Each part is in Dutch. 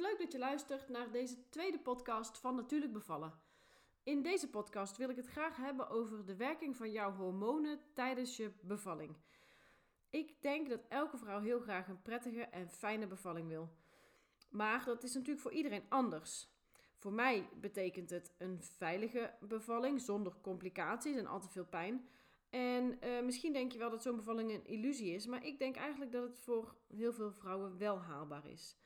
Leuk dat je luistert naar deze tweede podcast van Natuurlijk Bevallen. In deze podcast wil ik het graag hebben over de werking van jouw hormonen tijdens je bevalling. Ik denk dat elke vrouw heel graag een prettige en fijne bevalling wil. Maar dat is natuurlijk voor iedereen anders. Voor mij betekent het een veilige bevalling zonder complicaties en al te veel pijn. En uh, misschien denk je wel dat zo'n bevalling een illusie is, maar ik denk eigenlijk dat het voor heel veel vrouwen wel haalbaar is.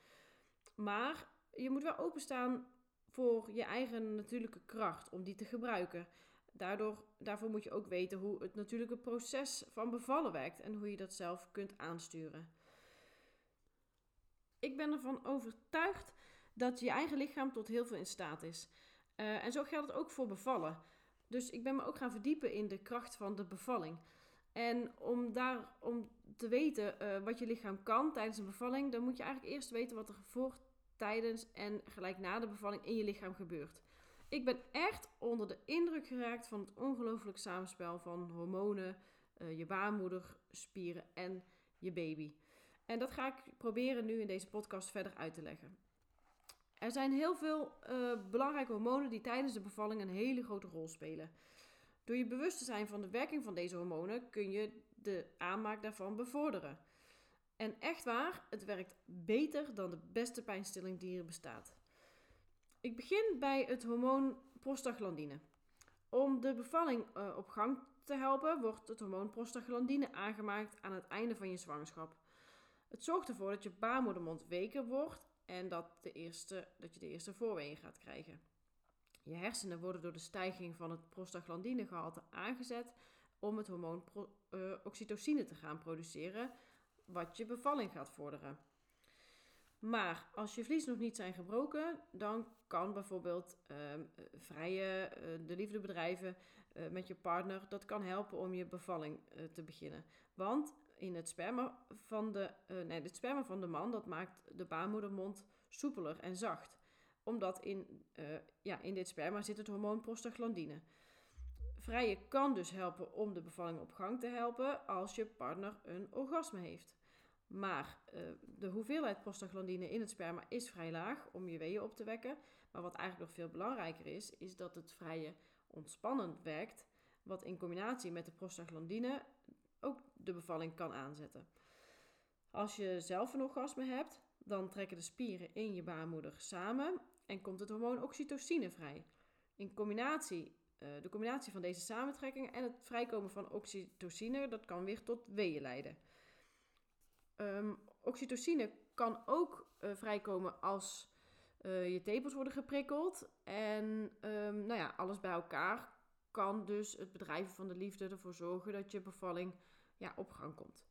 Maar je moet wel openstaan voor je eigen natuurlijke kracht om die te gebruiken. Daardoor, daarvoor moet je ook weten hoe het natuurlijke proces van bevallen werkt en hoe je dat zelf kunt aansturen. Ik ben ervan overtuigd dat je eigen lichaam tot heel veel in staat is. Uh, en zo geldt het ook voor bevallen. Dus ik ben me ook gaan verdiepen in de kracht van de bevalling. En om, daar, om te weten uh, wat je lichaam kan tijdens een bevalling, dan moet je eigenlijk eerst weten wat er voor, tijdens en gelijk na de bevalling in je lichaam gebeurt. Ik ben echt onder de indruk geraakt van het ongelooflijk samenspel van hormonen, uh, je baarmoederspieren en je baby. En dat ga ik proberen nu in deze podcast verder uit te leggen. Er zijn heel veel uh, belangrijke hormonen die tijdens de bevalling een hele grote rol spelen. Door je bewust te zijn van de werking van deze hormonen kun je de aanmaak daarvan bevorderen. En echt waar, het werkt beter dan de beste pijnstilling die er bestaat. Ik begin bij het hormoon prostaglandine. Om de bevalling uh, op gang te helpen, wordt het hormoon prostaglandine aangemaakt aan het einde van je zwangerschap. Het zorgt ervoor dat je baarmoedermond weker wordt en dat, de eerste, dat je de eerste voorweeën gaat krijgen. Je hersenen worden door de stijging van het prostaglandinegehalte aangezet om het hormoon uh, oxytocine te gaan produceren, wat je bevalling gaat vorderen. Maar als je vlies nog niet zijn gebroken, dan kan bijvoorbeeld uh, vrije uh, de liefde bedrijven uh, met je partner, dat kan helpen om je bevalling te beginnen. Want in het sperma van de, nee, het sperma van de man, dat maakt de baarmoedermond soepeler en zacht. Omdat in, ja, in dit sperma zit het hormoon prostaglandine. Vrije kan dus helpen om de bevalling op gang te helpen als je partner een orgasme heeft. Maar uh, de hoeveelheid prostaglandine in het sperma is vrij laag om je weeën op te wekken. Maar wat eigenlijk nog veel belangrijker is, is dat het vrije ontspannend werkt. Wat in combinatie met de prostaglandine ook de bevalling kan aanzetten. Als je zelf een orgasme hebt, dan trekken de spieren in je baarmoeder samen en komt het hormoon oxytocine vrij. In combinatie, uh, de combinatie van deze samentrekkingen en het vrijkomen van oxytocine, dat kan weer tot weeën leiden. Um, oxytocine kan ook uh, vrijkomen als uh, je tepels worden geprikkeld. En um, nou ja, alles bij elkaar kan dus het bedrijven van de liefde ervoor zorgen dat je bevalling ja, op gang komt.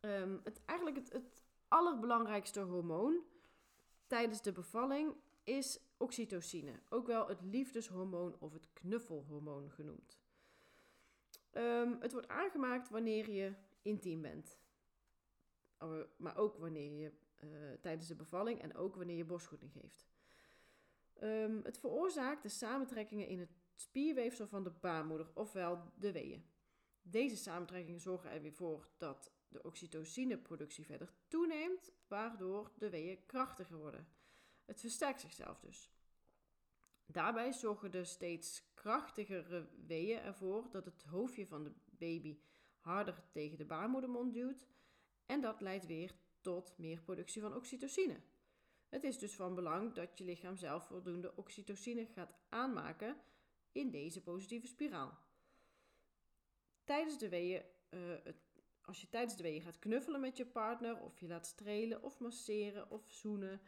Um, het, eigenlijk het, het allerbelangrijkste hormoon tijdens de bevalling is oxytocine. Ook wel het liefdeshormoon of het knuffelhormoon genoemd. het wordt aangemaakt wanneer je intiem bent. Oh, maar ook wanneer je uh, tijdens de bevalling en ook wanneer je borstvoeding geeft. Um, het veroorzaakt de samentrekkingen in het spierweefsel van de baarmoeder, ofwel de weeën. Deze samentrekkingen zorgen er weer voor dat de oxytocineproductie verder toeneemt, waardoor de weeën krachtiger worden. Het versterkt zichzelf dus. Daarbij zorgen de steeds krachtigere weeën ervoor dat het hoofdje van de baby harder tegen de baarmoedermond duwt en dat leidt weer tot meer productie van oxytocine. Het is dus van belang dat je lichaam zelf voldoende oxytocine gaat aanmaken in deze positieve spiraal. Tijdens de weeën, uh, als je tijdens de weeën gaat knuffelen met je partner, of je laat strelen of masseren of zoenen,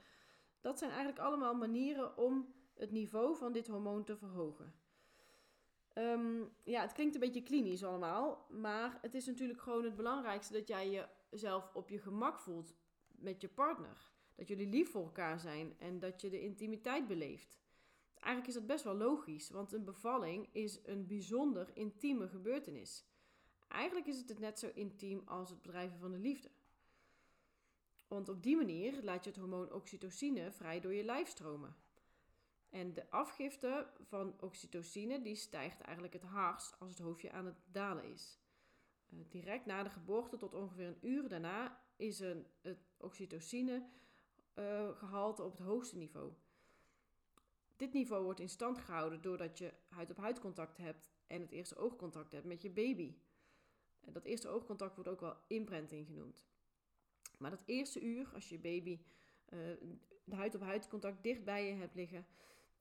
dat zijn eigenlijk allemaal manieren om het niveau van dit hormoon te verhogen. Um, ja, het klinkt een beetje klinisch allemaal, maar het is natuurlijk gewoon het belangrijkste dat jij jezelf op je gemak voelt met je partner. Dat jullie lief voor elkaar zijn en dat je de intimiteit beleeft. Eigenlijk is dat best wel logisch, want een bevalling is een bijzonder intieme gebeurtenis. Eigenlijk is het net zo intiem als het bedrijven van de liefde. Want op die manier laat je het hormoon oxytocine vrij door je lijf stromen. En de afgifte van oxytocine die stijgt eigenlijk het hardst als het hoofdje aan het dalen is. Uh, direct na de geboorte tot ongeveer een uur daarna is een, het oxytocine uh, gehalte op het hoogste niveau. Dit niveau wordt in stand gehouden doordat je huid-op-huid contact hebt en het eerste oogcontact hebt met je baby. Dat eerste oogcontact wordt ook wel imprinting genoemd. Maar dat eerste uur, als je baby uh, de huid-op-huid contact dicht bij je hebt liggen,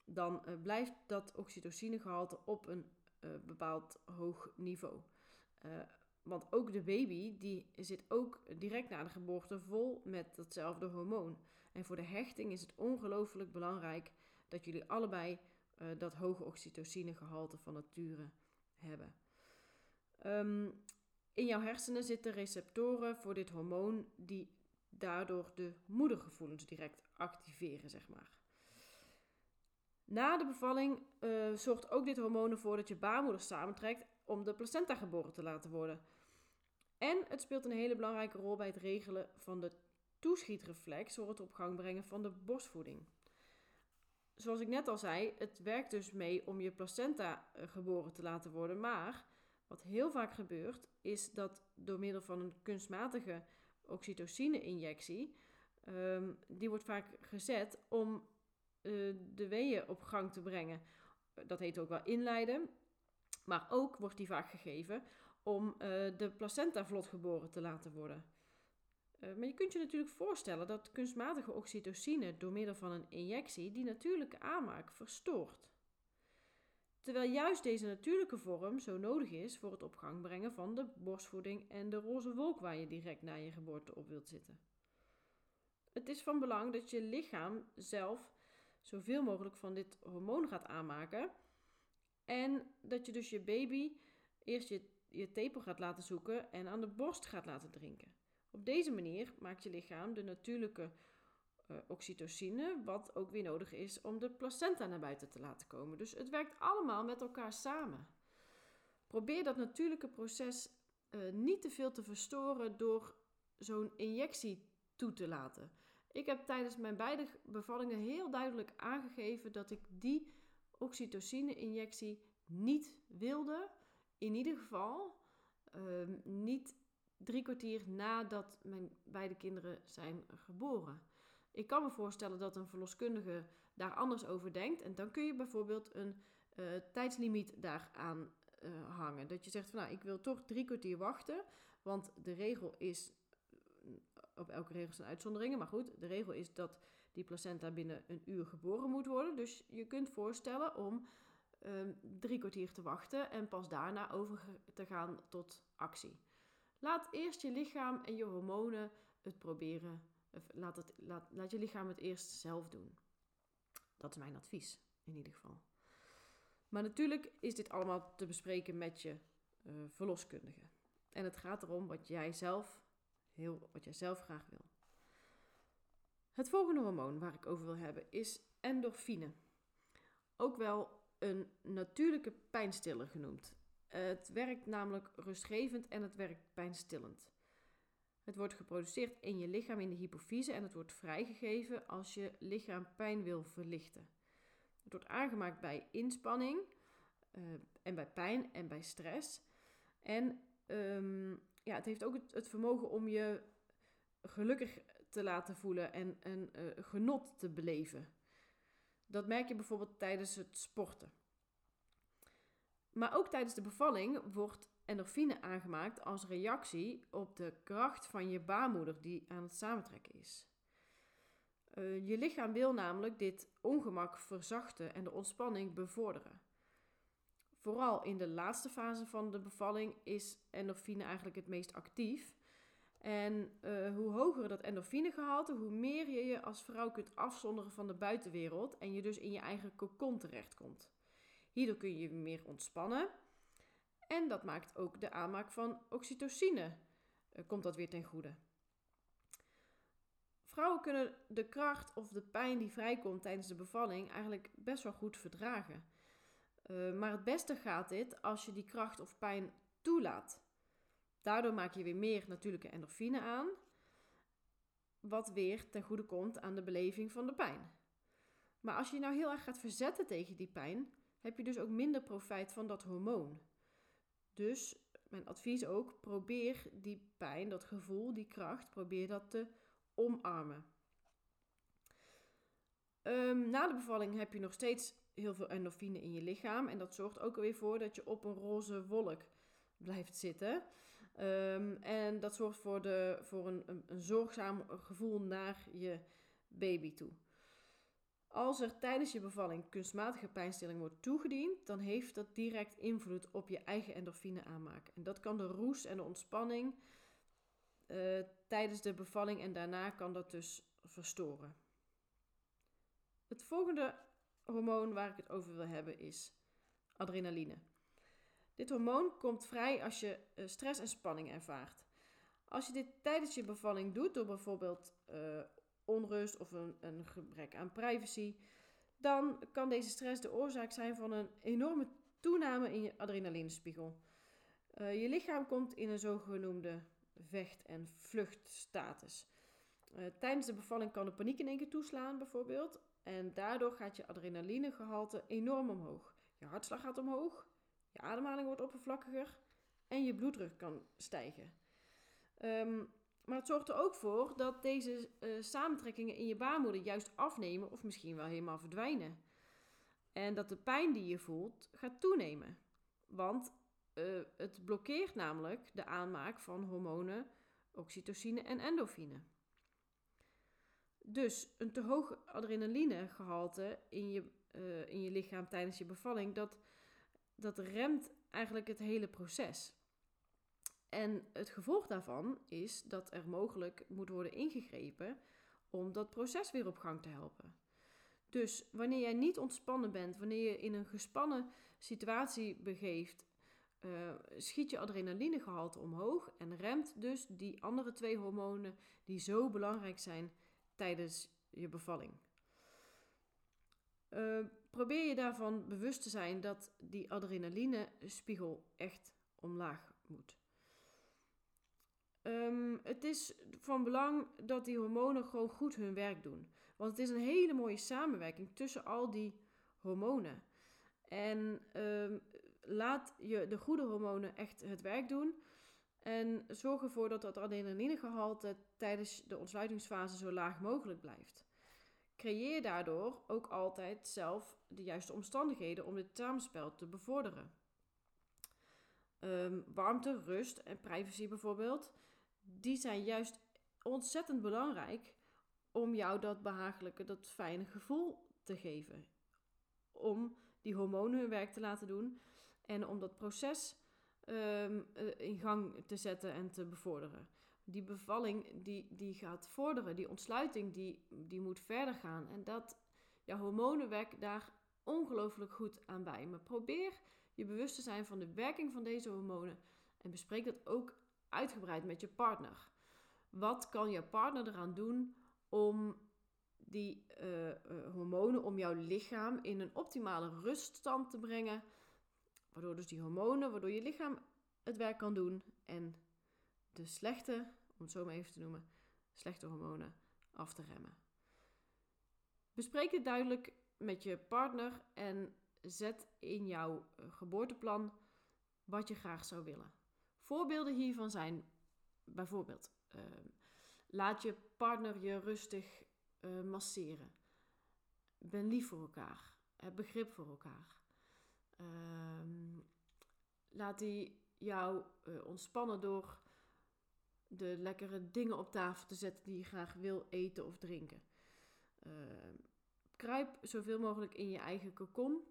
dan uh, blijft dat oxytocinegehalte op een uh, bepaald hoog niveau. want ook de baby die zit ook direct na de geboorte vol met datzelfde hormoon. En voor de hechting is het ongelooflijk belangrijk dat jullie allebei dat hoge oxytocinegehalte van nature hebben. Um, in jouw hersenen zitten receptoren voor dit hormoon die daardoor de moedergevoelens direct activeren, zeg maar. Na de bevalling uh, zorgt ook dit hormoon ervoor dat je baarmoeder samentrekt om de placenta geboren te laten worden. En het speelt een hele belangrijke rol bij het regelen van de toeschietreflex door het op gang brengen van de borstvoeding. Zoals ik net al zei, het werkt dus mee om je placenta eh, geboren te laten worden, maar wat heel vaak gebeurt is dat door middel van een kunstmatige oxytocine-injectie, um, die wordt vaak gezet om uh, de weeën op gang te brengen. Dat heet ook wel inleiden, maar ook wordt die vaak gegeven om uh, de placenta vlot geboren te laten worden. Uh, maar je kunt je natuurlijk voorstellen dat kunstmatige oxytocine door middel van een injectie die natuurlijke aanmaak verstoort. Terwijl juist deze natuurlijke vorm zo nodig is voor het op gang brengen van de borstvoeding en de roze wolk waar je direct na je geboorte op wilt zitten. Het is van belang dat je lichaam zelf zoveel mogelijk van dit hormoon gaat aanmaken en dat je dus je baby eerst je, je tepel gaat laten zoeken en aan de borst gaat laten drinken. Op deze manier maakt je lichaam de natuurlijke uh, oxytocine, wat ook weer nodig is om de placenta naar buiten te laten komen. Dus het werkt allemaal met elkaar samen. Probeer dat natuurlijke proces uh, niet te veel te verstoren door zo'n injectie toe te laten. Ik heb tijdens mijn beide bevallingen heel duidelijk aangegeven dat ik die oxytocine-injectie niet wilde. In ieder geval uh, niet drie kwartier nadat mijn beide kinderen zijn geboren. Ik kan me voorstellen dat een verloskundige daar anders over denkt. En dan kun je bijvoorbeeld een uh, tijdslimiet daaraan uh, hangen. Dat je zegt van nou, ik wil toch drie kwartier wachten. Want de regel is, op elke regel zijn uitzonderingen, maar goed, de regel is dat die placenta binnen een uur geboren moet worden. Dus je kunt voorstellen om um, drie kwartier te wachten en pas daarna over te gaan tot actie. Laat eerst je lichaam en je hormonen het proberen. Laat, het, laat, laat je lichaam het eerst zelf doen. Dat is mijn advies, in ieder geval. Maar natuurlijk is dit allemaal te bespreken met je uh, verloskundige. En het gaat erom wat jij zelf, heel, wat jij zelf graag wil. Het volgende hormoon waar ik over wil hebben is endorfine. Ook wel een natuurlijke pijnstiller genoemd. Het werkt namelijk rustgevend en het werkt pijnstillend. Het wordt geproduceerd in je lichaam in de hypofyse en het wordt vrijgegeven als je lichaam pijn wil verlichten. Het wordt aangemaakt bij inspanning uh, en bij pijn en bij stress. En um, ja, het heeft ook het, vermogen om je gelukkig te laten voelen en, en uh, genot te beleven. Dat merk je bijvoorbeeld tijdens het sporten. Maar ook tijdens de bevalling wordt endorfine aangemaakt als reactie op de kracht van je baarmoeder die aan het samentrekken is. Uh, je lichaam wil namelijk dit ongemak verzachten en de ontspanning bevorderen. Vooral in de laatste fase van de bevalling is endorfine eigenlijk het meest actief. En uh, hoe hoger dat endorfinegehalte, hoe meer je je als vrouw kunt afzonderen van de buitenwereld en je dus in je eigen cocon terechtkomt. Hierdoor kun je meer ontspannen en dat maakt ook de aanmaak van oxytocine, uh, komt dat weer ten goede. Vrouwen kunnen de kracht of de pijn die vrijkomt tijdens de bevalling eigenlijk best wel goed verdragen. Uh, maar het beste gaat dit als je die kracht of pijn toelaat. Daardoor maak je weer meer natuurlijke endorfine aan, wat weer ten goede komt aan de beleving van de pijn. Maar als je nou heel erg gaat verzetten tegen die pijn, heb je dus ook minder profijt van dat hormoon. Dus mijn advies ook, probeer die pijn, dat gevoel, die kracht, probeer dat te omarmen. Um, na de bevalling heb je nog steeds heel veel endorfine in je lichaam. En dat zorgt ook weer voor dat je op een roze wolk blijft zitten. Um, en dat zorgt voor, de, voor een, een zorgzaam gevoel naar je baby toe. Als er tijdens je bevalling kunstmatige pijnstilling wordt toegediend, dan heeft dat direct invloed op je eigen endorfine aanmaak. En dat kan de roes en de ontspanning uh, tijdens de bevalling en daarna kan dat dus verstoren. Het volgende hormoon waar ik het over wil hebben is adrenaline. Dit hormoon komt vrij als je uh, stress en spanning ervaart. Als je dit tijdens je bevalling doet, door bijvoorbeeld uh, onrust of een, een, gebrek aan privacy, dan kan deze stress de oorzaak zijn van een enorme toename in je adrenalinespiegel. Uh, je lichaam komt in een zogenoemde vecht- en vluchtstatus. Uh, tijdens de bevalling kan de paniek in één keer toeslaan, bijvoorbeeld. En daardoor gaat je adrenalinegehalte enorm omhoog. Je hartslag gaat omhoog, je ademhaling wordt oppervlakkiger en je bloeddruk kan stijgen. Um, maar het zorgt er ook voor dat deze uh, samentrekkingen in je baarmoeder juist afnemen of misschien wel helemaal verdwijnen. En dat de pijn die je voelt gaat toenemen. Want uh, het blokkeert namelijk de aanmaak van hormonen, oxytocine en endorfine. Dus een te hoog adrenalinegehalte in je, uh, in je lichaam tijdens je bevalling, dat, dat remt eigenlijk het hele proces. En het gevolg daarvan is dat er mogelijk moet worden ingegrepen om dat proces weer op gang te helpen. Dus wanneer jij niet ontspannen bent, wanneer je in een gespannen situatie begeeft, uh, schiet je adrenalinegehalte omhoog en remt dus die andere twee hormonen die zo belangrijk zijn tijdens je bevalling. Uh, probeer je daarvan bewust te zijn dat die adrenalinespiegel echt omlaag moet. Um, het is van belang dat die hormonen gewoon goed hun werk doen. Want het is een hele mooie samenwerking tussen al die hormonen. En um, laat je de goede hormonen echt het werk doen. En zorg ervoor dat dat adrenalinegehalte tijdens de ontsluitingsfase zo laag mogelijk blijft. Creëer daardoor ook altijd zelf de juiste omstandigheden om dit samenspel te bevorderen. Um, warmte, rust en privacy bijvoorbeeld die zijn juist ontzettend belangrijk om jou dat behagelijke, dat fijne gevoel te geven. Om die hormonen hun werk te laten doen en om dat proces um, in gang te zetten en te bevorderen. Die bevalling die, die gaat vorderen, die ontsluiting die, die moet verder gaan. En dat, ja, hormonen werken daar ongelooflijk goed aan bij. Maar probeer je bewust te zijn van de werking van deze hormonen en bespreek dat ook uitgebreid met je partner. Wat kan je partner eraan doen om die uh, uh, hormonen, om jouw lichaam in een optimale ruststand te brengen? Waardoor dus die hormonen, waardoor je lichaam het werk kan doen en de slechte, om het zo maar even te noemen, slechte hormonen af te remmen. Bespreek het duidelijk met je partner en zet in jouw eh, geboorteplan wat je graag zou willen. Voorbeelden hiervan zijn bijvoorbeeld: uh, laat je partner je rustig uh, masseren. ben lief voor elkaar. Heb begrip voor elkaar. Ehm, laat die jou uh, ontspannen door de lekkere dingen op tafel te zetten die je graag wil eten of drinken. Ehm, kruip zoveel mogelijk in je eigen kokon.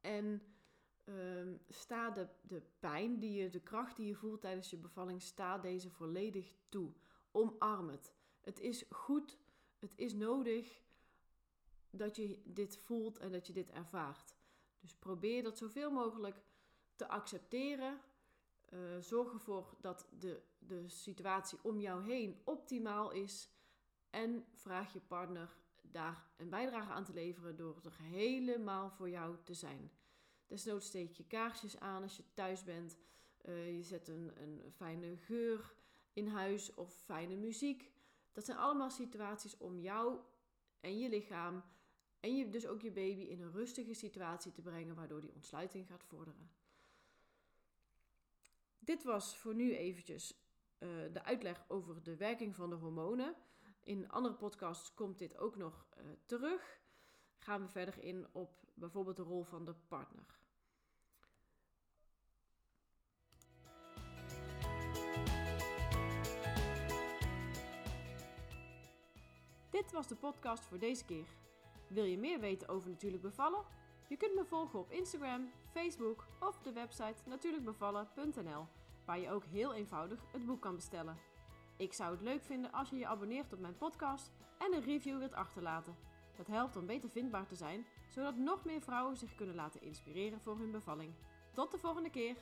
En um, sta de, de pijn, die je, de kracht die je voelt tijdens je bevalling, sta deze volledig toe. Omarm het. Het is goed, het is nodig dat je dit voelt en dat je dit ervaart. Dus probeer dat zoveel mogelijk te accepteren. Uh, zorg ervoor dat de, de situatie om jou heen optimaal is. En vraag je partner daar een bijdrage aan te leveren door er helemaal voor jou te zijn. Desnoods steek je kaarsjes aan als je thuis bent. Uh, je zet een, een fijne geur in huis of fijne muziek. Dat zijn allemaal situaties om jou en je lichaam en je, dus ook je baby in een rustige situatie te brengen, waardoor die ontsluiting gaat vorderen. Dit was voor nu eventjes uh, de uitleg over de werking van de hormonen. In andere podcasts komt dit ook nog uh, terug. Gaan we verder in op bijvoorbeeld de rol van de partner. Dit was de podcast voor deze keer. Wil je meer weten over natuurlijk bevallen? Je kunt me volgen op Instagram, Facebook of de website natuurlijkbevallen.nl, waar je ook heel eenvoudig het boek kan bestellen. Ik zou het leuk vinden als je je abonneert op mijn podcast en een review wilt achterlaten. Dat helpt om beter vindbaar te zijn, zodat nog meer vrouwen zich kunnen laten inspireren voor hun bevalling. Tot de volgende keer!